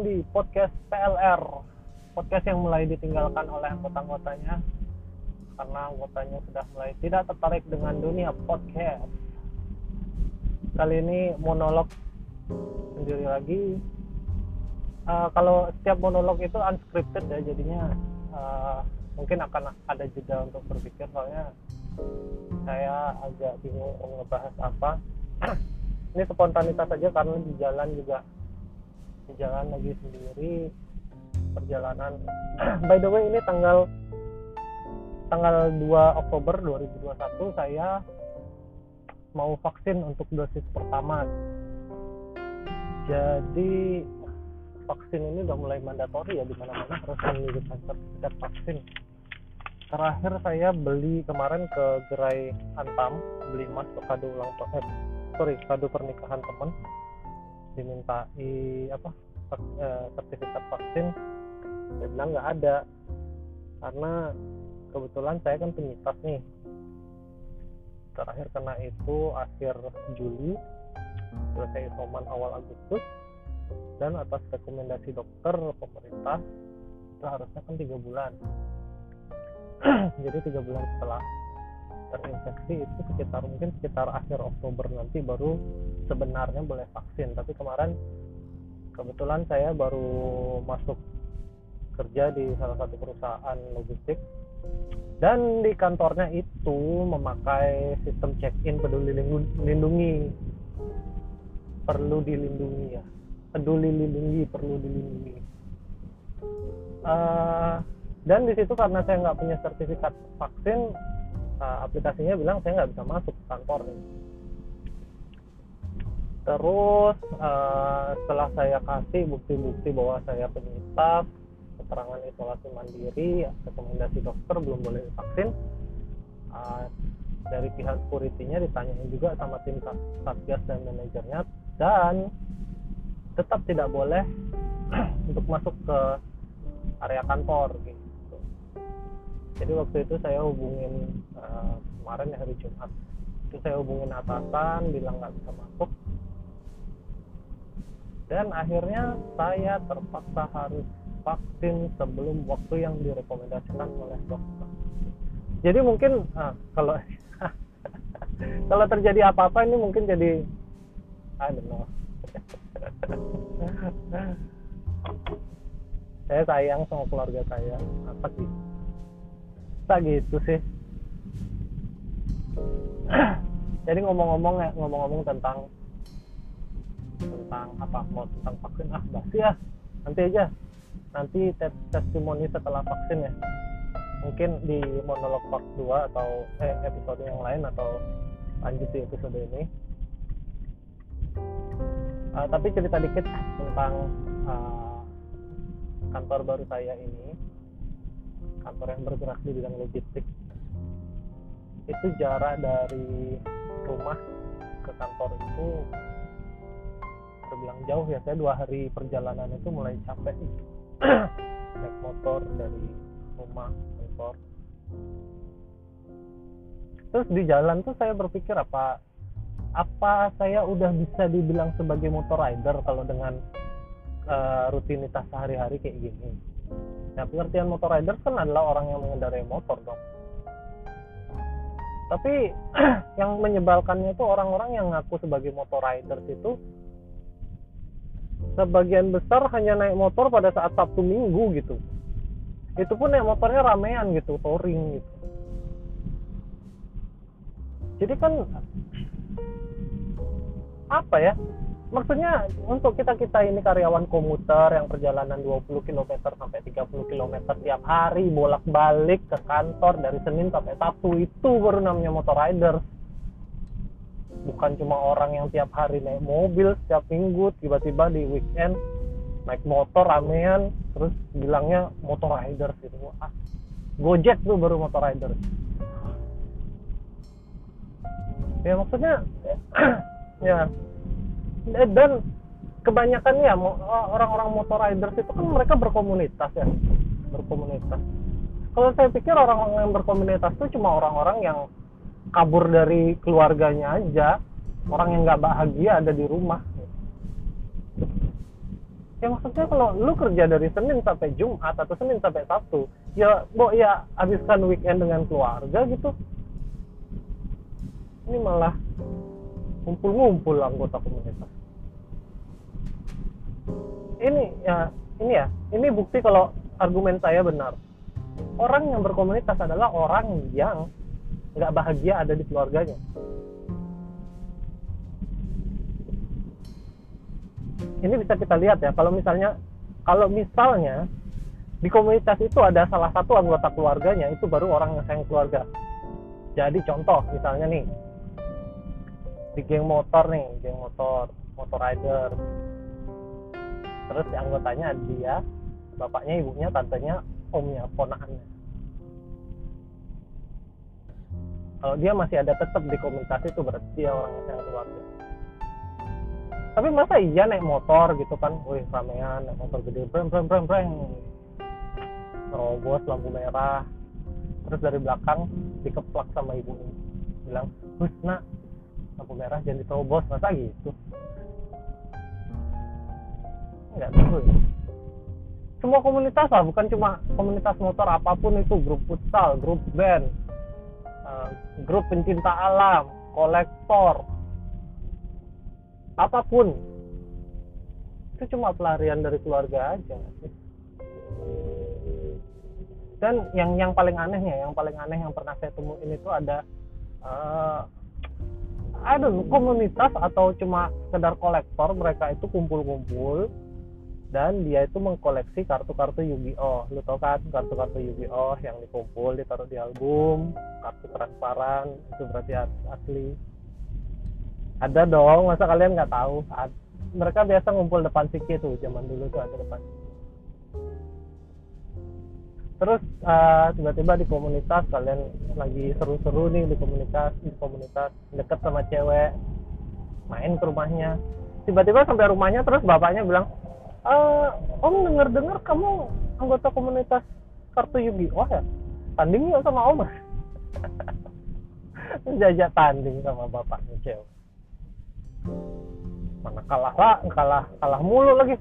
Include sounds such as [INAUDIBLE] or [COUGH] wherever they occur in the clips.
datang di podcast PLR podcast yang mulai ditinggalkan oleh anggota-anggotanya. Karena anggotanya sudah mulai tidak tertarik dengan dunia podcast. Kali ini monolog sendiri lagi. Uh, kalau setiap monolog itu unscripted ya jadinya. Uh, mungkin akan ada jeda untuk berpikir soalnya saya agak bingung mau ngebahas apa. [CLEARS THROAT] Ini spontanitas saja karena di jalan juga di jalan lagi sendiri perjalanan. [CLEARS THROAT] By the way ini tanggal tanggal 2 Oktober 2021 saya mau vaksin untuk dosis pertama. Jadi vaksin ini udah mulai mandatori ya di mana-mana harus menunjukkan sertifikat vaksin. Terakhir saya beli kemarin ke gerai Antam beli emas untuk kado ulang tahun eh, sorry kado pernikahan teman dimintai apa eh, sertifikat vaksin dia bilang nggak ada. Karena kebetulan saya kan penyintas nih. Terakhir kena itu akhir Juli selesai isoman awal Agustus. Dan atas rekomendasi dokter pemerintah itu harusnya kan tiga bulan. [CLEARS THROAT] Jadi tiga bulan setelah terinfeksi itu sekitar mungkin sekitar akhir Oktober nanti baru sebenarnya boleh vaksin. Tapi kemarin kebetulan saya baru masuk kerja di salah satu perusahaan logistik. Dan di kantornya itu memakai sistem check-in peduli lindungi. Perlu dilindungi ya. Peduli lindungi perlu dilindungi. Uh, dan di situ karena saya nggak punya sertifikat vaksin uh, aplikasinya bilang saya nggak bisa masuk ke kantor terus uh, setelah saya kasih bukti-bukti bahwa saya penyintas keterangan isolasi mandiri rekomendasi dokter belum boleh divaksin uh, dari pihak security-nya ditanyain juga sama tim satgas dan manajernya dan tetap tidak boleh [CLEARS THROAT] untuk masuk ke area kantor gitu jadi waktu itu saya hubungin uh, kemarin ya hari Jumat. Itu saya hubungin atasan bilang nggak bisa masuk. Dan akhirnya saya terpaksa harus vaksin sebelum waktu yang direkomendasikan oleh dokter. Jadi mungkin uh, kalau [LAUGHS] kalau terjadi apa-apa ini mungkin jadi I don't know. [LAUGHS] Saya sayang sama keluarga saya. Apa sih bisa gitu sih. [CLEARS THROAT] Jadi ngomong-ngomong ya ngomong-ngomong tentang tentang apa mau tentang vaksin ah basi ya. Nanti aja. Nanti tes testimoni setelah vaksin ya. Mungkin di monolog part 2 atau eh, episode yang lain atau lanjut di episode ini. Uh, tapi cerita dikit tentang uh, kantor baru saya ini kantor yang bergerak di bidang logistik. Itu jarak dari rumah ke kantor itu terbilang jauh ya. Saya dua hari perjalanan itu mulai capek [CLEARS THROAT] naik motor dari rumah kantor. Terus di jalan tuh saya berpikir apa apa saya udah bisa dibilang sebagai motor rider kalau dengan uh, rutinitas sehari-hari kayak gini Nah, pengertian motor rider kan adalah orang yang mengendarai motor dong. Tapi [CLEARS THROAT] yang menyebalkannya itu orang-orang yang ngaku sebagai motor rider itu sebagian besar hanya naik motor pada saat Sabtu Minggu gitu. Itu pun naik motornya ramean gitu, touring gitu. Jadi kan apa ya? maksudnya untuk kita kita ini karyawan komuter yang perjalanan 20 km sampai 30 km tiap hari bolak-balik ke kantor dari Senin sampai Sabtu. Itu baru namanya motor rider bukan cuma orang yang tiap hari naik mobil setiap minggu tiba-tiba di weekend naik motor ramean terus bilangnya motor rider gitu ah, Gojek tuh baru motor rider ya maksudnya [CLEARS THROAT] ya. Dan kebanyakan ya orang-orang motor riders itu kan mereka berkomunitas ya berkomunitas. Kalau saya pikir orang-orang yang berkomunitas itu cuma orang-orang yang kabur dari keluarganya aja. Orang yang nggak bahagia ada di rumah. Ya maksudnya kalau lu kerja dari Senin sampai Jumat atau Senin sampai Sabtu ya bo ya habiskan weekend dengan keluarga gitu. Ini malah ngumpul-ngumpul anggota komunitas ini ya ini ya. Ini bukti kalau argumen saya benar. Orang yang berkomunitas adalah orang yang nggak bahagia ada di keluarganya. Ini bisa kita lihat ya kalau misalnya kalau misalnya di komunitas itu ada salah satu anggota keluarganya itu baru orang yang sayang keluarga. Jadi contoh misalnya nih di geng motor nih geng motor motor rider terus anggotanya dia bapaknya ibunya tantenya omnya ponakannya. Kalau dia masih ada tetap di komunitas itu berarti dia orang yang sayang keluarga tapi masa iya naik motor gitu kan? Wih ramean naik motor gede breng breng breng breng. Terobos lampu merah. Terus dari belakang dikeplak sama ibunya. Bilang bus nak lampu merah jangan diterobos. Masa gitu nggak tahu ya. Semua komunitas lah bukan cuma komunitas motor apa pun itu grup futsal grup band uh, grup pencinta alam kolektor apa pun. Itu cuma pelarian dari keluarga aja. Dan yang yang paling anehnya yang paling aneh yang pernah saya temuin itu ada uh, know, komunitas atau cuma sekedar kolektor mereka itu kumpul-kumpul dan dia itu mengkoleksi kartu-kartu Yu-Gi-Oh. Lu tau kan kartu-kartu Yu-Gi-Oh yang dikumpul ditaruh di album, kartu transparan itu berarti asli. Ada dong masa kalian nggak tahu? Mereka biasa ngumpul depan Siki tuh zaman dulu tuh ada depan terus uh, tiba-tiba di komunitas kalian lagi seru-seru nih di komunitas di komunitas deket sama cewek main ke rumahnya. Tiba-tiba sampai rumahnya terus bapaknya bilang e, om denger-dengar kamu anggota komunitas kartu Yugi oh ya? Tanding yuk sama om. [LAUGHS] Menjajak tanding sama bapaknya cewek mana kalah lah kalah kalah mulu lagi.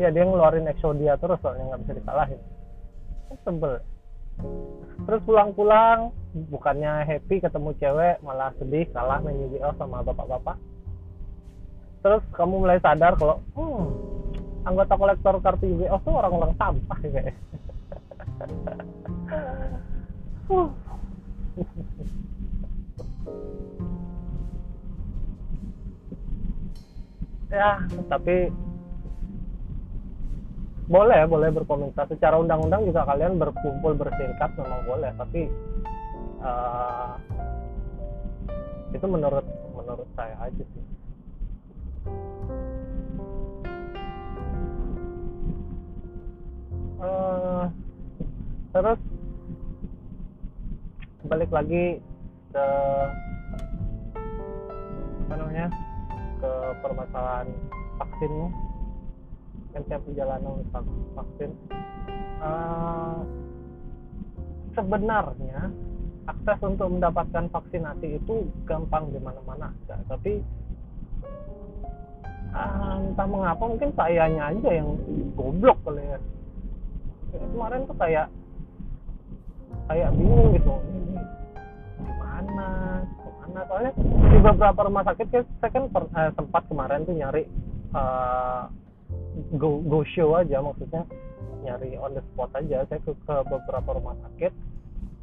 Ya dia ngeluarin Exodia terus soalnya nggak bisa dikalahin. Sebel. Terus pulang-pulang bukannya happy ketemu cewek malah sedih kalah main sama bapak-bapak terus kamu mulai sadar kalau hmm, anggota kolektor kartu yu tuh orang-orang sampah kayak [LAUGHS] ya tapi boleh boleh berkomunitas secara undang-undang juga kalian berkumpul berserikat memang boleh. Tapi uh, itu menurut menurut saya aja sih uh, terus balik lagi ke apa namanya ke permasalahan vaksin kan saya perjalanan vaksin. Uh, sebenarnya akses untuk mendapatkan vaksinasi itu gampang di mana-mana ada tapi uh, entah mengapa mungkin sayanya aja yang goblok kali ya kemarin tuh kayak kayak bingung gitu. Gimana Nah soalnya di beberapa rumah sakit saya kan per, eh, sempat kemarin tuh nyari uh, go go show aja maksudnya nyari on the spot aja. Saya ke, ke beberapa rumah sakit.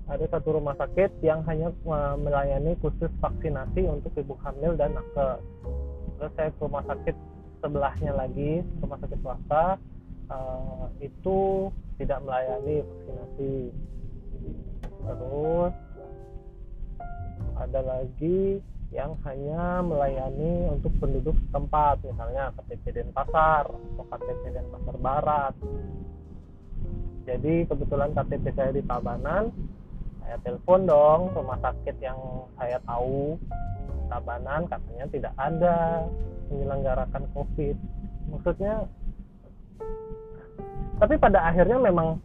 Ada satu rumah sakit yang hanya uh, melayani khusus vaksinasi untuk ibu hamil dan nakes terus saya ke rumah sakit sebelahnya lagi rumah sakit swasta. Uh, itu tidak melayani vaksinasi. Terus ada lagi yang hanya melayani untuk penduduk setempat misalnya KTP Denpasar atau KTP Denpasar Barat. Jadi kebetulan KTP saya di Tabanan saya telepon dong rumah sakit yang saya tahu. Tabanan katanya tidak ada menyelenggarakan COVID. Maksudnya tapi pada akhirnya memang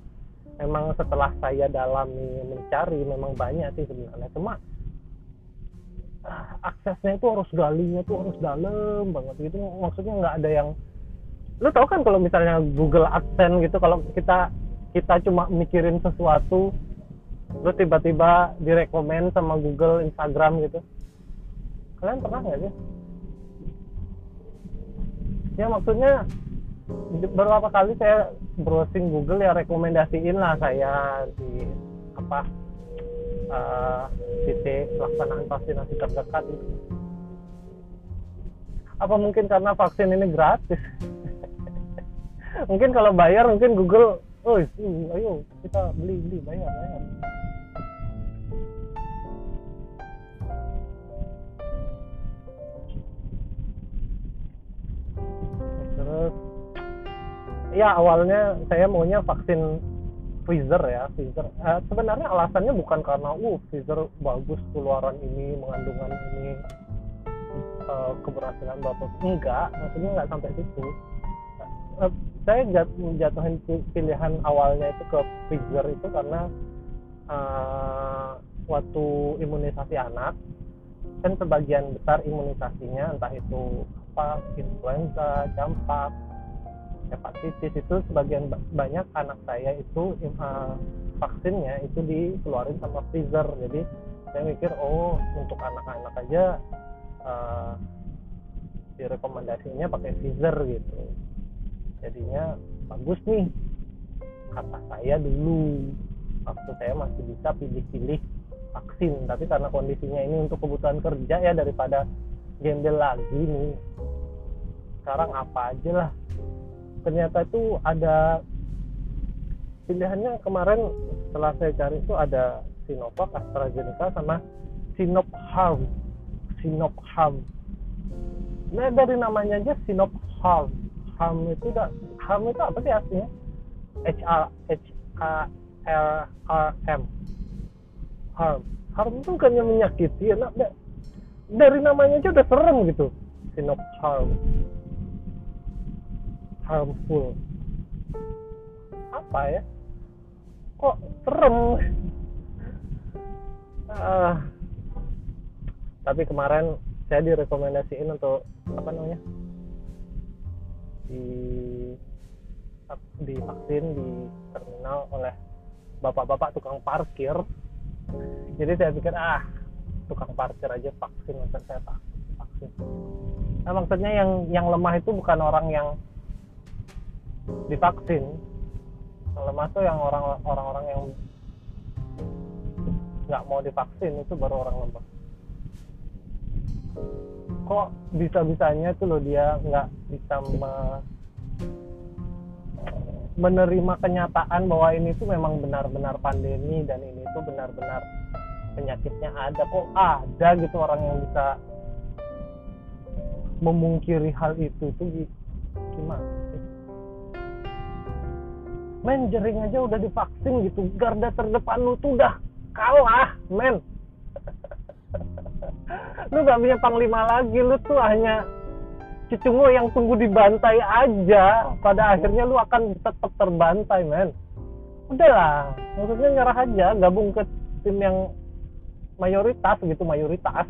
memang setelah saya dalami mencari memang banyak sih sebenarnya. Cuma aksesnya itu harus galinya tuh harus dalam banget gitu. Maksudnya nggak ada yang lu tau kan kalau misalnya Google AdSense gitu kalau kita kita cuma mikirin sesuatu lu tiba-tiba direkomend sama Google Instagram gitu. Kalian pernah nggak sih? Ya maksudnya beberapa kali saya browsing Google ya rekomendasiin lah saya di apa uh, titik pelaksanaan vaksinasi terdekat itu. Apa mungkin karena vaksin ini gratis? [LAUGHS] Mungkin kalau bayar mungkin Google oh ayo kita beli beli bayar bayar. Terus ya awalnya saya maunya vaksin Pfizer ya Pfizer eh, sebenarnya alasannya bukan karena uh Pfizer bagus keluaran ini mengandungan ini uh, keberhasilan bapak. Enggak maksudnya nggak sampai situ. Uh, saya jat, jatuhin pilihan awalnya itu ke Pfizer itu karena uh, waktu imunisasi anak kan sebagian besar imunisasinya entah itu apa influenza, campak, hepatitis itu sebagian banyak anak saya itu uh, vaksinnya itu dikeluarin sama Pfizer jadi saya mikir oh untuk anak-anak aja uh, direkomendasinya pakai Pfizer gitu. Jadinya bagus nih kata saya dulu. Waktu saya masih bisa pilih-pilih vaksin. Tapi karena kondisinya ini untuk kebutuhan kerja ya daripada gembel lagi nih sekarang apa aja lah ternyata itu ada pilihannya kemarin setelah saya cari itu ada Sinovac, AstraZeneca sama Sinopharm. Sinopharm. Nah dari namanya aja Sinopharm. Harm itu udah Harm itu apa sih aslinya H A H A R R M. Harm. Harm itu bukannya menyakiti ya nah, dari namanya aja udah serem gitu. Sinop Harm harmful. Apa ya? Kok serem? Uh, tapi kemarin saya direkomendasiin untuk apa namanya? Di di vaksin di terminal oleh bapak-bapak tukang parkir. Jadi saya pikir ah tukang parkir aja vaksin masa saya vaksin. Nah maksudnya yang yang lemah itu bukan orang yang divaksin tuh yang orang orang-orang yang nggak mau divaksin itu baru orang lemah kok bisa-bisanya tuh loh dia nggak bisa me menerima kenyataan bahwa ini tuh memang benar-benar pandemi dan ini tuh benar-benar penyakitnya ada. Kok ada gitu orang yang bisa memungkiri hal itu tuh? Gimana men jering aja udah divaksin gitu. Garda terdepan lu tuh udah kalah men. [LAUGHS] Lu gak punya panglima lagi. Lu tuh hanya cicungu yang tunggu dibantai aja. Pada akhirnya lu akan tetap terbantai men. Udahlah maksudnya nyerah aja. Gabung ke tim yang mayoritas gitu mayoritas.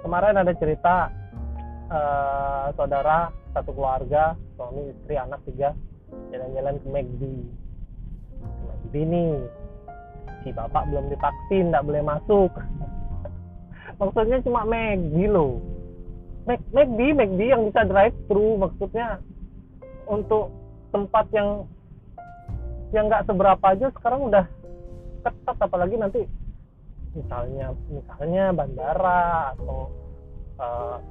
Kemarin ada cerita uh, saudara satu keluarga suami istri anak tiga jalan-jalan ke McD McD nih si bapak belum divaksin tidak boleh masuk. [LAUGHS] Maksudnya cuma McD loh. McD McD yang bisa drive thru maksudnya untuk tempat yang yang nggak seberapa aja sekarang udah ketat apalagi nanti misalnya misalnya bandara atau uh,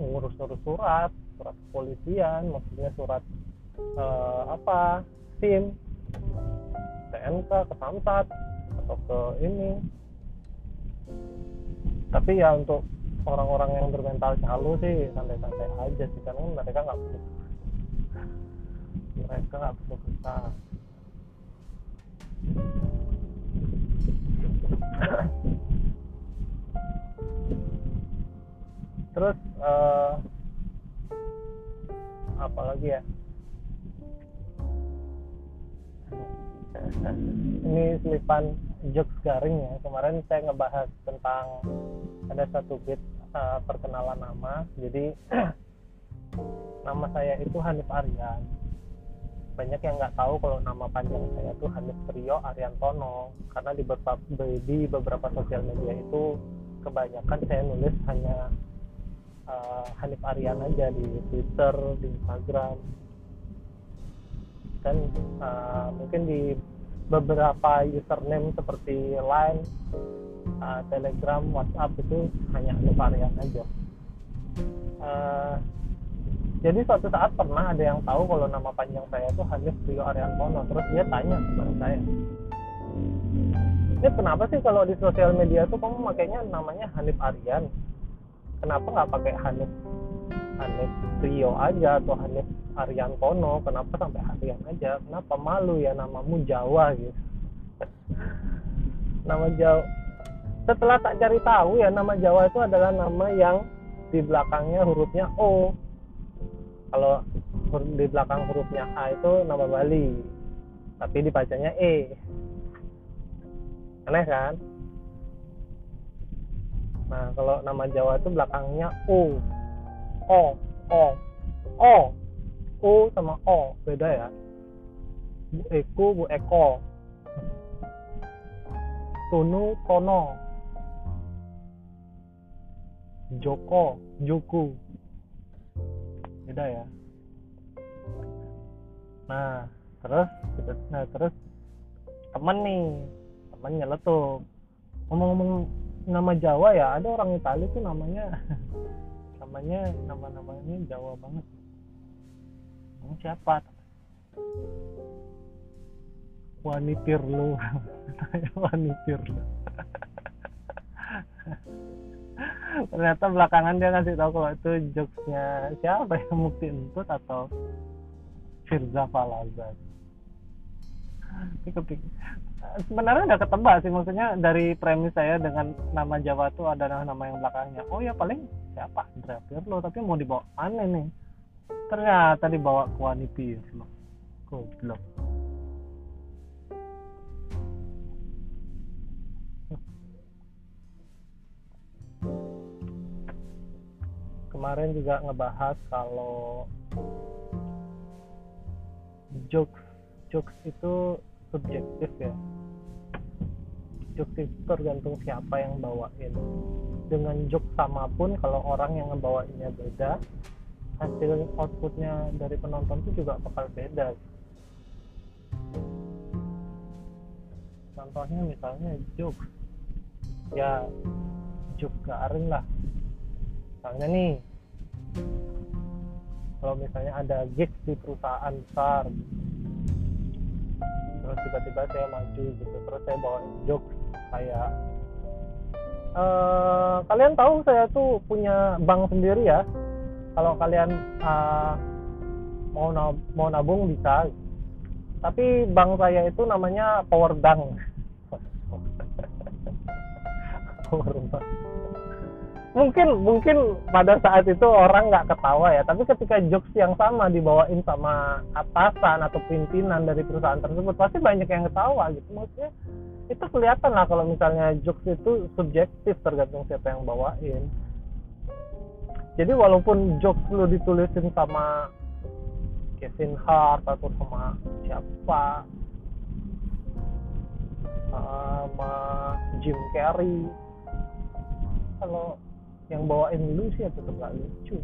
ngurus-ngurus surat surat kepolisian maksudnya surat uh, apa SIM TNK ke Samsat atau ke ini. Tapi ya untuk orang-orang yang bermental calu sih santai-santai aja sih karena mereka nggak perlu mereka nggak perlu besar terus uh, apa lagi ya? Ini selipan jokes garing ya. Kemarin saya ngebahas tentang ada satu bit uh, perkenalan nama. Jadi [CLEARS THROAT] nama saya itu Hanif Aryan. Banyak yang nggak tahu kalau nama panjang saya itu Hanif Trio Ariantono karena di beberapa di beberapa sosial media itu kebanyakan saya nulis hanya uh, Hanif Aryan aja di Twitter di Instagram. Dan uh, mungkin di beberapa username seperti Line, uh, Telegram, WhatsApp itu hanya Hanif Aryan aja. Uh, jadi suatu saat pernah ada yang tahu kalau nama panjang saya itu Hanif Rio Ariantono. Terus dia tanya kepada saya ini kenapa sih kalau di sosial media tuh kamu makainya namanya Hanif Aryan kenapa nggak pakai Hanif Hanif Rio aja atau Hanif Ariantono kenapa sampai Aryan aja? Kenapa malu ya namamu Jawa gitu? Nama Jawa. Setelah tak cari tahu ya nama Jawa itu adalah nama yang di belakangnya hurufnya O. Kalau di belakang hurufnya A itu nama Bali tapi dibacanya E. Aneh kan nah kalau nama Jawa itu belakangnya U O O. O. U sama O beda ya. Bu Eku Bu Eko. Tunu Tono. Joko Juku beda ya. Nah terus nah terus. Temen nih. Temen nyeletuk ngomong-ngomong nama Jawa ya ada orang Italia tuh namanya [LAUGHS] namanya nama-namanya Jawa banget. Ini siapa? Wani Pirlo [LAUGHS] Wani Pirlo [LAUGHS] ternyata belakangan dia ngasih tahu kalau itu jokesnya siapa yang Mukti Entut atau Firza Falazan sebenarnya udah ketebak sih maksudnya dari premis saya dengan nama Jawa itu adalah nama yang belakangnya. Oh ya paling siapa? Andrea Pirlo tapi mau dibawa aneh nih? Ternyata dibawa ke Wani Pirlo goblok. Kemarin juga ngebahas kalau jokes jokes itu subjektif ya. Jokes itu tergantung siapa yang bawain. Dengan jokes sama pun kalau orang yang ngebawainnya beda hasil outputnya dari penonton itu juga bakal beda. Contohnya misalnya jokes. Ya jokes garing lah. Misalnya nih kalau misalnya ada gigs di perusahaan besar terus tiba-tiba saya maju gitu. Terus saya bawa jokes kayak uh, kalian tahu saya tuh punya bank sendiri ya? Kalau kalian uh, mau nab mau nabung bisa. Tapi bank saya itu namanya Power Bank. [LAUGHS] Power Bank mungkin mungkin pada saat itu orang nggak ketawa ya tapi ketika jokes yang sama dibawain sama atasan atau pimpinan dari perusahaan tersebut pasti banyak yang ketawa gitu. Maksudnya itu kelihatan lah kalau misalnya jokes itu subjektif tergantung siapa yang bawain. Jadi walaupun jokes lu ditulisin sama Kevin Hart atau sama siapa sama Jim Carrey kalau yang bawain lu sih ya tetap gak lucu.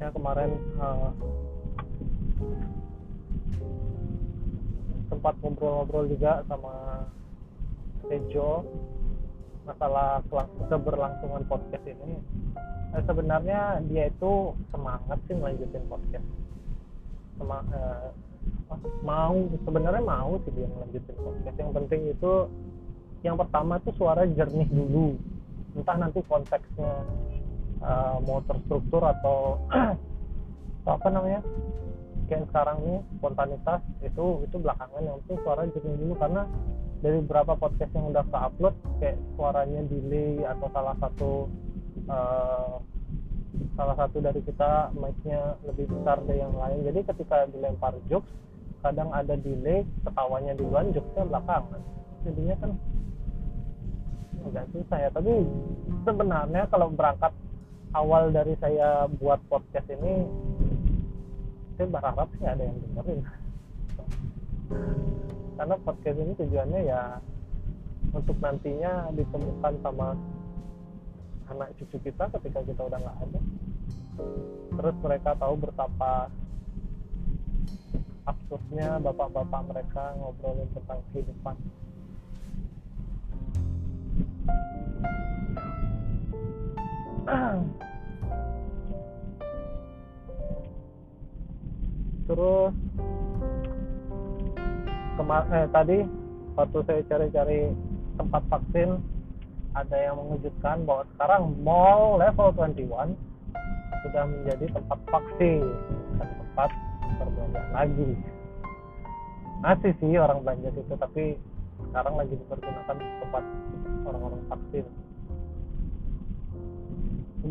Ya kemarin uh, sempat ngobrol-ngobrol juga sama Tejo masalah keberlangsungan podcast ini eh, sebenarnya dia itu semangat sih melanjutin podcast. Sem eh, mau sebenarnya mau sih dia melanjutin podcast. Yang penting itu yang pertama tuh suara jernih dulu. Entah nanti konteksnya uh, mau terstruktur atau, [CLEARS THROAT] atau apa namanya kayak sekarang nih spontanitas itu itu belakangan yang penting suara jernih dulu karena dari beberapa podcast yang udah ke upload kayak suaranya delay atau salah satu uh, salah satu dari kita mic-nya lebih besar dari yang lain. Jadi ketika dilempar jokes kadang ada delay ketawanya duluan jokesnya belakangan. Jadinya kan agak susah ya. Tapi sebenarnya kalau berangkat awal dari saya buat podcast ini saya berharap sih ada yang dengerin karena podcast ini tujuannya ya untuk nantinya ditemukan sama anak cucu kita ketika kita udah nggak ada. Terus mereka tahu betapa absurdnya bapak-bapak mereka ngobrolin tentang kehidupan. [CLEARS THROAT] Terus eh, tadi waktu saya cari-cari tempat vaksin ada yang mengejutkan bahwa sekarang mall level 21 sudah menjadi tempat vaksin dan tempat perbelanjaan lagi. Masih sih orang belanja itu tapi sekarang lagi dipergunakan tempat orang-orang vaksin.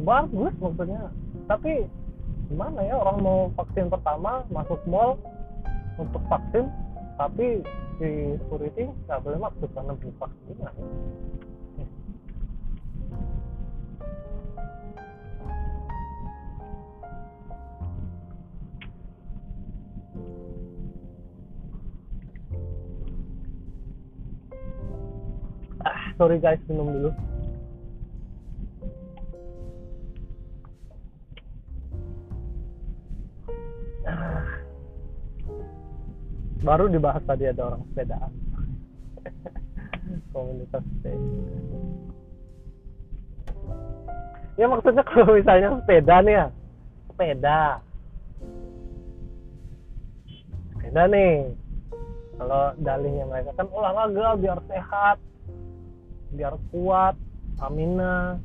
Bagus maksudnya. Tapi gimana ya orang mau vaksin pertama masuk mall untuk vaksin tapi di security nggak boleh masuk karena belum vaksin ah sorry guys minum dulu Ah. Baru dibahas tadi ada orang sepedaan [LAUGHS] komunitas sepeda. Ya maksudnya kalau misalnya sepeda nih ya sepeda. Sepeda nih. Kalau dalihnya mereka kan olahraga biar sehat biar kuat stamina.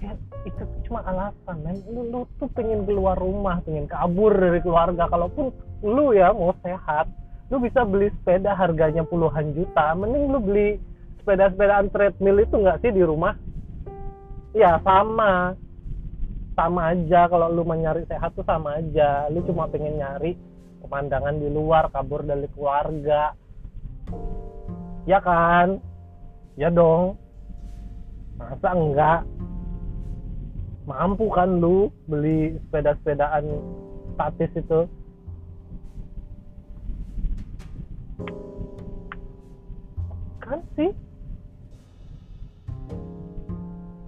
Ya itu cuma alasan men. Lu, lu tuh pengen keluar rumah pengen kabur dari keluarga. Kalaupun lu ya mau sehat lu bisa beli sepeda harganya puluhan juta mending lu beli sepeda-sepedaan treadmill itu nggak sih di rumah? Ya sama. Sama aja kalau lu mau sehat tuh sama aja. Lu cuma pengen nyari pemandangan di luar kabur dari keluarga. Ya kan? Ya dong. Masa enggak? Mampu kan lu beli sepeda-sepedaan statis itu kan sih.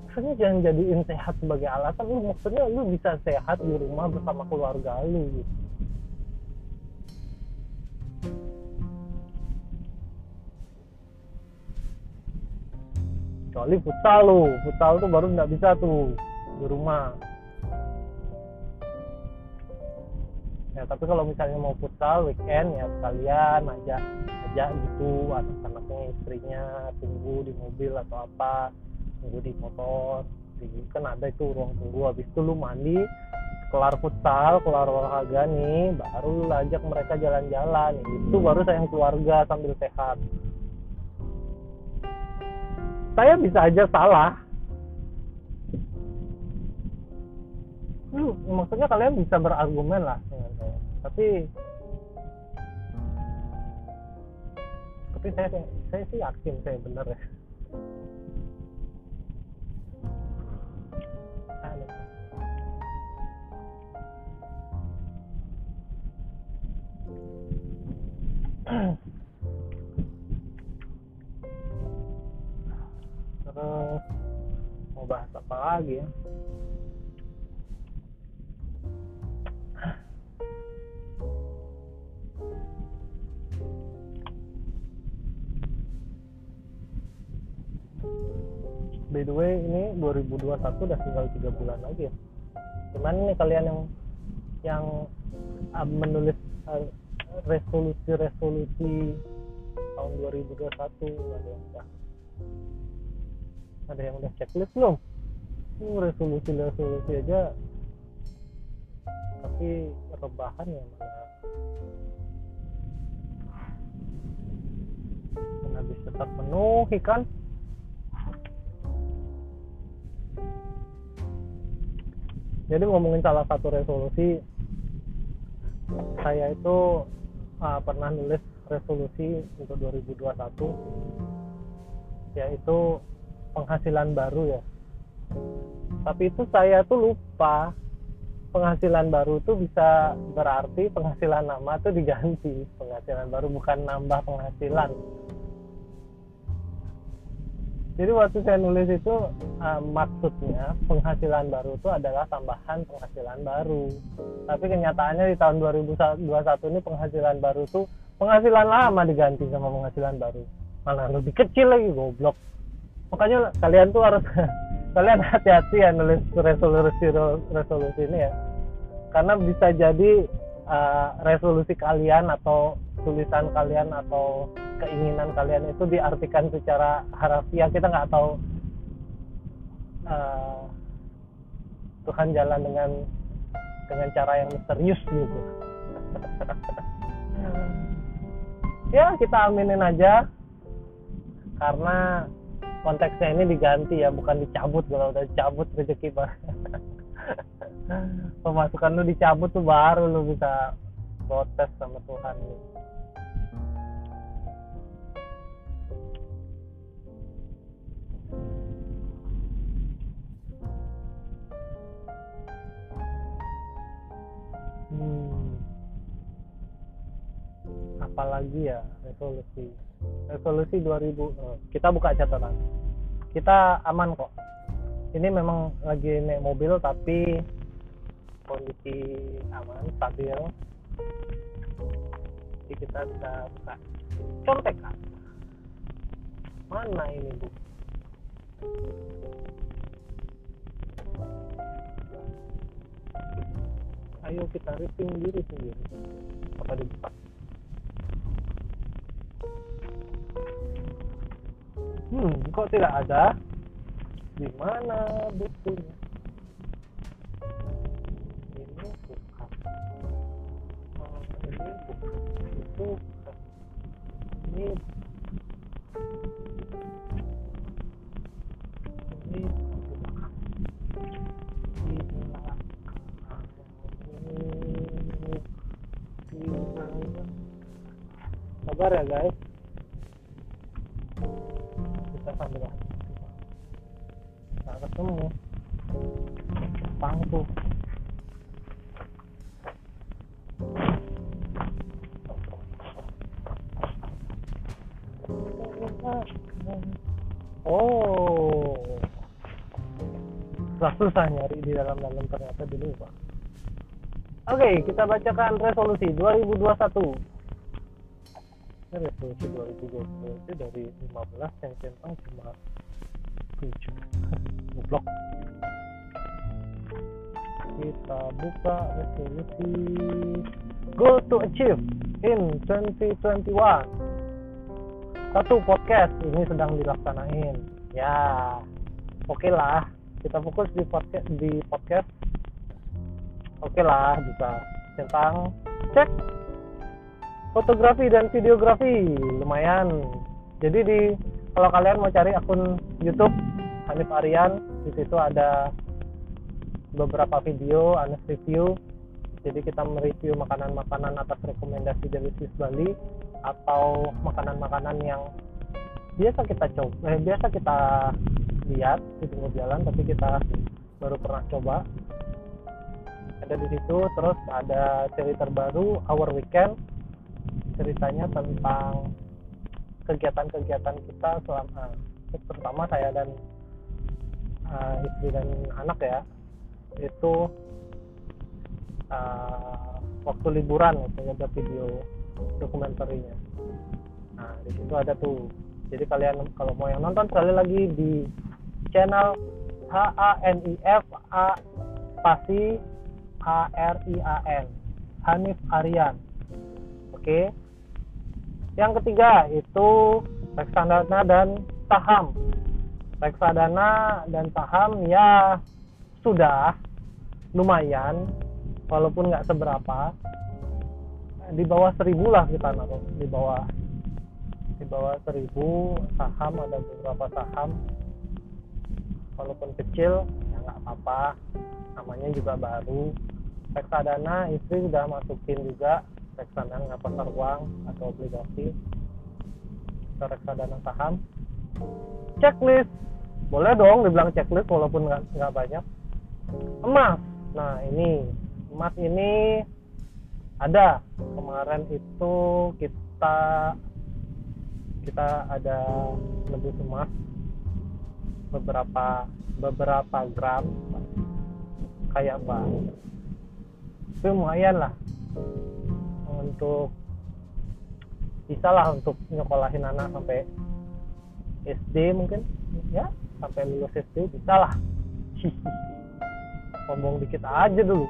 Maksudnya jangan jadiin sehat sebagai alasan lu maksudnya lu bisa sehat di rumah bersama keluarga lu. Gitu kecuali futsal lu. Futsal tuh baru nggak bisa tuh di rumah ya tapi kalau misalnya mau futsal weekend ya sekalian aja aja gitu. Anak-anaknya istrinya tunggu di mobil atau apa tunggu di motor. Di, kan ada itu ruang tunggu. Habis itu lu mandi kelar futsal kelar olahraga nih baru lu ajak mereka jalan-jalan. Itu baru sayang keluarga sambil sehat. Saya bisa aja salah. Lu maksudnya kalian bisa berargumen lah. dengan tapi tapi saya saya sih yakin saya benar ya. Terus mau bahas apa lagi ya by the way ini 2021 udah tinggal tiga bulan lagi ya. Gimana nih kalian yang yang uh, menulis uh, resolusi-resolusi tahun 2021 ada yang udah ada yang udah checklist belum? Uh, resolusi-resolusi aja tapi rebahan ya mana mana bisa terpenuhi kan jadi ngomongin salah satu resolusi saya itu uh, pernah nulis resolusi untuk 2021 yaitu penghasilan baru ya. Tapi itu saya tuh lupa penghasilan baru tuh bisa berarti penghasilan lama tuh diganti. Penghasilan baru bukan nambah penghasilan jadi waktu saya nulis itu uh, maksudnya penghasilan baru itu adalah tambahan penghasilan baru. Tapi kenyataannya di tahun 2021 ini penghasilan baru tuh penghasilan lama diganti sama penghasilan baru. Malah lebih kecil lagi goblok. Makanya kalian tuh harus [LAUGHS] kalian hati-hati ya nulis resolusi resolusi ini ya. Karena bisa jadi uh, resolusi kalian atau tulisan kalian atau keinginan kalian itu diartikan secara harafiah. Kita nggak tahu uh, Tuhan jalan dengan dengan cara yang misterius gitu. Ya kita aminin aja. Karena konteksnya ini diganti ya bukan dicabut kalau udah dicabut rezeki [LAUGHS] pemasukan lu dicabut tuh baru lu bisa protes sama Tuhan. lu hmm. apalagi ya resolusi. Resolusi 2000 eh, kita buka catatan. Kita aman kok. Ini memang lagi naik mobil tapi kondisi aman stabil. Jadi kita bisa buka. Contekan mana ini bu ayo kita ripping diri sendiri. Apa dibuka hmm kok tidak ada? Di mana bukunya? Ini bukan oh, ini bukan itu ini sabar ya guys? Kita sambil nggak ketemu. Jepang tuh Oh, susah susah nyari di dalam-dalam ternyata dulu pak. Oke, okay, kita bacakan resolusi 2021. Ini resolusi 2020 itu dari 15 yang centang cuma 7. [LAUGHS] Goblok. Kita buka resolusi. Goal to achieve in 2021 satu podcast ini sedang dilaksanain. Ya oke okay lah kita fokus di podcast di podcast. Oke okay lah bisa tentang cek fotografi dan videografi. Lumayan. Jadi di kalau kalian mau cari akun YouTube Hanif Aryan di situ ada beberapa video Anes review. Jadi kita mereview makanan-makanan atas rekomendasi dari Swiss Bali atau makanan-makanan yang biasa kita coba eh, biasa kita lihat di pinggir jalan tapi kita baru pernah coba. Ada di situ terus ada seri terbaru Our Weekend ceritanya tentang kegiatan-kegiatan kita selama terutama saya dan uh, istri dan anak ya itu uh, waktu liburan gitu ada video dokumenterinya nah di situ ada tuh. Jadi kalian kalau mau yang nonton sekali lagi di channel H A N I F A spasi A R I A N Hanif Aryan oke. Yang ketiga itu reksadana dan saham. Reksadana dan saham ya sudah lumayan walaupun nggak seberapa. Di bawah seribu lah kita naruh di bawah di bawah seribu saham ada beberapa saham. Walaupun kecil ya nggak apa-apa. Namanya juga baru. Reksadana istri sudah masukin juga reksadana pasar uang atau obligasi? Atau reksadana saham. Checklist. Boleh dong dibilang checklist walaupun nggak banyak. Emas. Nah ini. Emas ini ada. Kemarin itu kita kita ada lebih emas. Beberapa beberapa gram. Kayak apa? Lumayan lah untuk bisa lah untuk nyekolahin anak sampai SD mungkin. Ya sampai lulus SD bisa lah. [LAUGHS] Ngomong dikit aja dulu.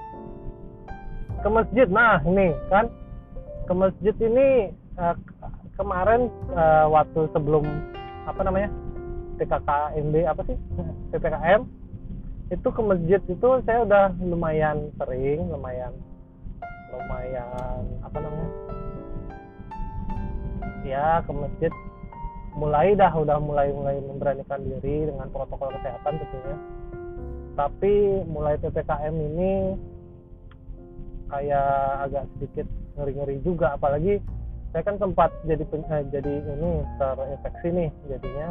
Ke masjid. Nah ini kan. Ke masjid ini uh, kemarin uh, waktu sebelum apa namanya PKKMB apa sih? PPKM itu ke masjid itu saya udah lumayan sering lumayan lumayan apa namanya ya ke masjid. Mulai dah udah mulai mulai memberanikan diri dengan protokol kesehatan tentunya tapi mulai ppkm ini kayak agak sedikit ngeri-ngeri juga. Apalagi saya kan sempat jadi eh, jadi ini terinfeksi nih jadinya.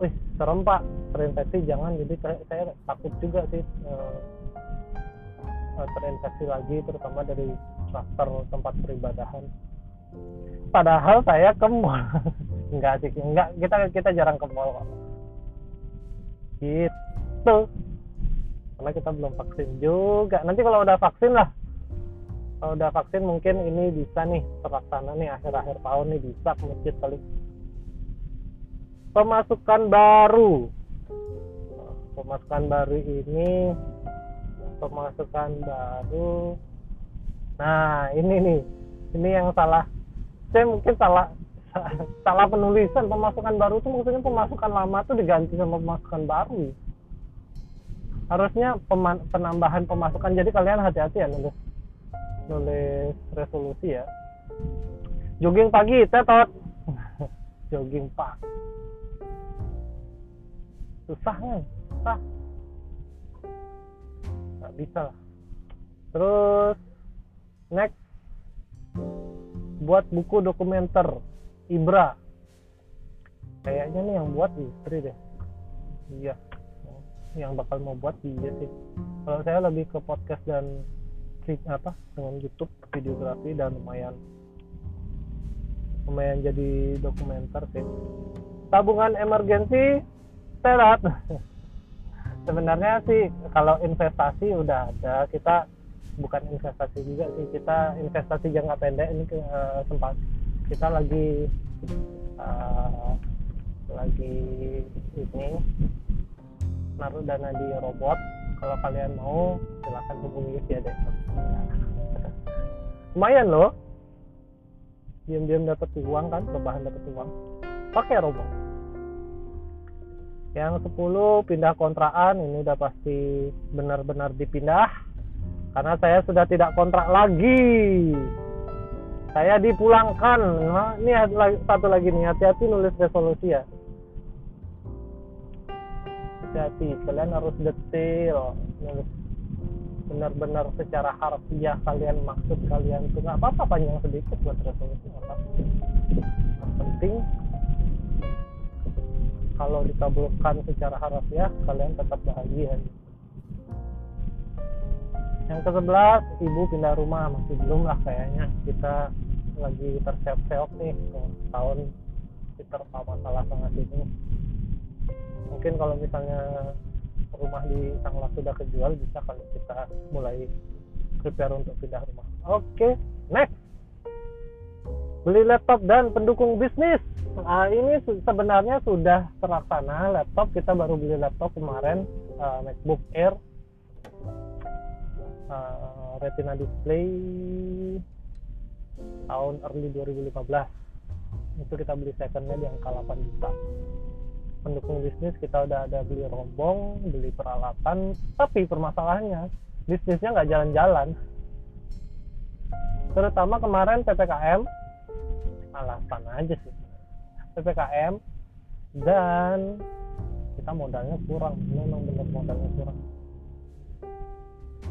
Wih serem pak. Terinfeksi jangan. Jadi saya takut juga sih uh, terinfeksi lagi terutama dari klaster tempat peribadahan. Padahal saya ke mall. [LAUGHS] Enggak sih enggak. Kita kita jarang ke mall kok. Gitu. Karena kita belum vaksin juga. Nanti kalau udah vaksin lah. Kalau udah vaksin mungkin ini bisa nih terlaksana nih akhir-akhir tahun nih bisa ke masjid kali. Pemasukan baru. Pemasukan baru ini pemasukan baru. Nah ini nih. Ini yang salah. Saya mungkin salah [LAUGHS] salah penulisan. Pemasukan baru itu maksudnya pemasukan lama tuh diganti sama pemasukan baru. Harusnya penambahan pemasukan. Jadi kalian hati-hati ya nulis nulis resolusi ya. Jogging pagi tetot. [LAUGHS] Jogging pagi. Susah kan susah bisa lah. Terus next. Buat buku dokumenter Ibra. Kayaknya nih yang buat istri deh. Iya. Yang bakal mau buat dia sih. Kalau saya lebih ke podcast dan apa dengan YouTube videografi dan lumayan. Lumayan jadi dokumenter sih. Tabungan emergensi terat [LAUGHS] sebenarnya sih kalau investasi udah ada kita bukan investasi juga sih kita investasi jangka pendek ini ke, uh, sempat kita lagi uh, lagi ini naruh dana di robot. Kalau kalian mau silahkan hubungi ya deh lumayan loh. Diam-diam dapat uang kan perubahan dapat uang. Pakai robot yang 10 pindah kontrakan ini udah pasti benar-benar dipindah. Karena saya sudah tidak kontrak lagi. Saya dipulangkan. Nah, ini satu lagi nih hati-hati nulis resolusi ya. Hati-hati kalian harus detail nulis benar-benar secara harfiah kalian maksud kalian. Itu nggak apa-apa panjang sedikit buat resolusi apa penting kalau dikabulkan secara harfiah kalian tetap bahagia. Yang ke sebelas ibu pindah rumah. Masih belum lah kayaknya. Kita lagi terseok-seok nih tahun kita masalah sangat ini. Mungkin kalau misalnya rumah di Sangla sudah kejual bisa kalau kita mulai prepare untuk pindah rumah. Oke okay, next beli laptop dan pendukung bisnis. Uh, ini sebenarnya sudah terlaksana laptop. Kita baru beli laptop kemarin uh, MacBook Air. Uh, Retina display tahun early 2015 itu kita beli secondnya di angka 8 juta. Pendukung bisnis kita udah ada beli rombong beli peralatan. Tapi permasalahannya bisnisnya nggak jalan-jalan. Terutama kemarin PPKM alasan aja sih. Ppkm dan kita modalnya kurang. Memang benar modalnya kurang.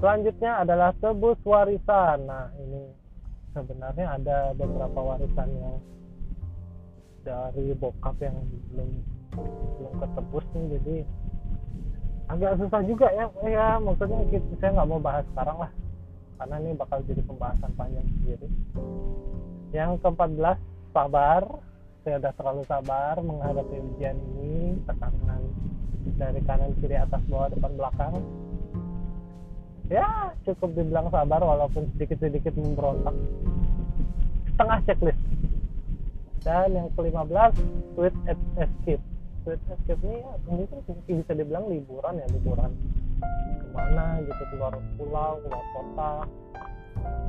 Selanjutnya adalah tebus warisan. Nah ini sebenarnya ada beberapa warisan yang dari bokap yang belum belum ketebus nih jadi agak susah juga ya. Ya maksudnya gitu, saya nggak mau bahas sekarang lah. Karena ini bakal jadi pembahasan panjang sendiri. Yang ke-14 sabar saya udah terlalu sabar menghadapi ujian ini tekanan dari kanan kiri atas bawah depan belakang. Ya cukup dibilang sabar walaupun sedikit-sedikit memberontak. Setengah checklist. Dan yang ke-15 sweet escape. Sweet escape ini ya, mungkin bisa dibilang liburan ya liburan. Ke mana gitu keluar pulau keluar kota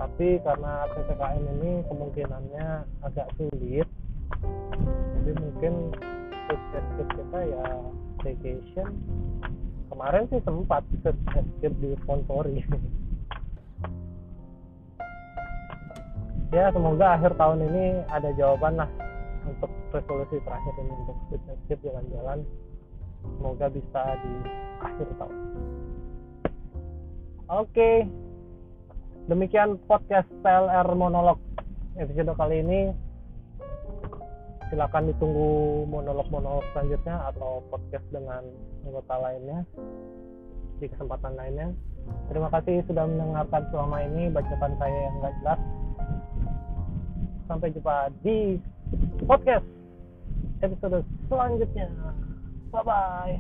tapi karena ppkm ini kemungkinannya agak sulit jadi mungkin escape kita ya vacation kemarin sih sempat escape di sponsori ya semoga akhir tahun ini ada jawaban lah untuk resolusi terakhir ini untuk relationship jalan-jalan. Semoga bisa di akhir tahun. Oke demikian podcast PLR monolog episode kali ini. Silakan ditunggu monolog-monolog selanjutnya atau podcast dengan anggota lainnya di kesempatan lainnya. Terima kasih sudah mendengarkan selama ini. Bacotan saya yang gak jelas. Sampai jumpa di podcast episode selanjutnya. Bye bye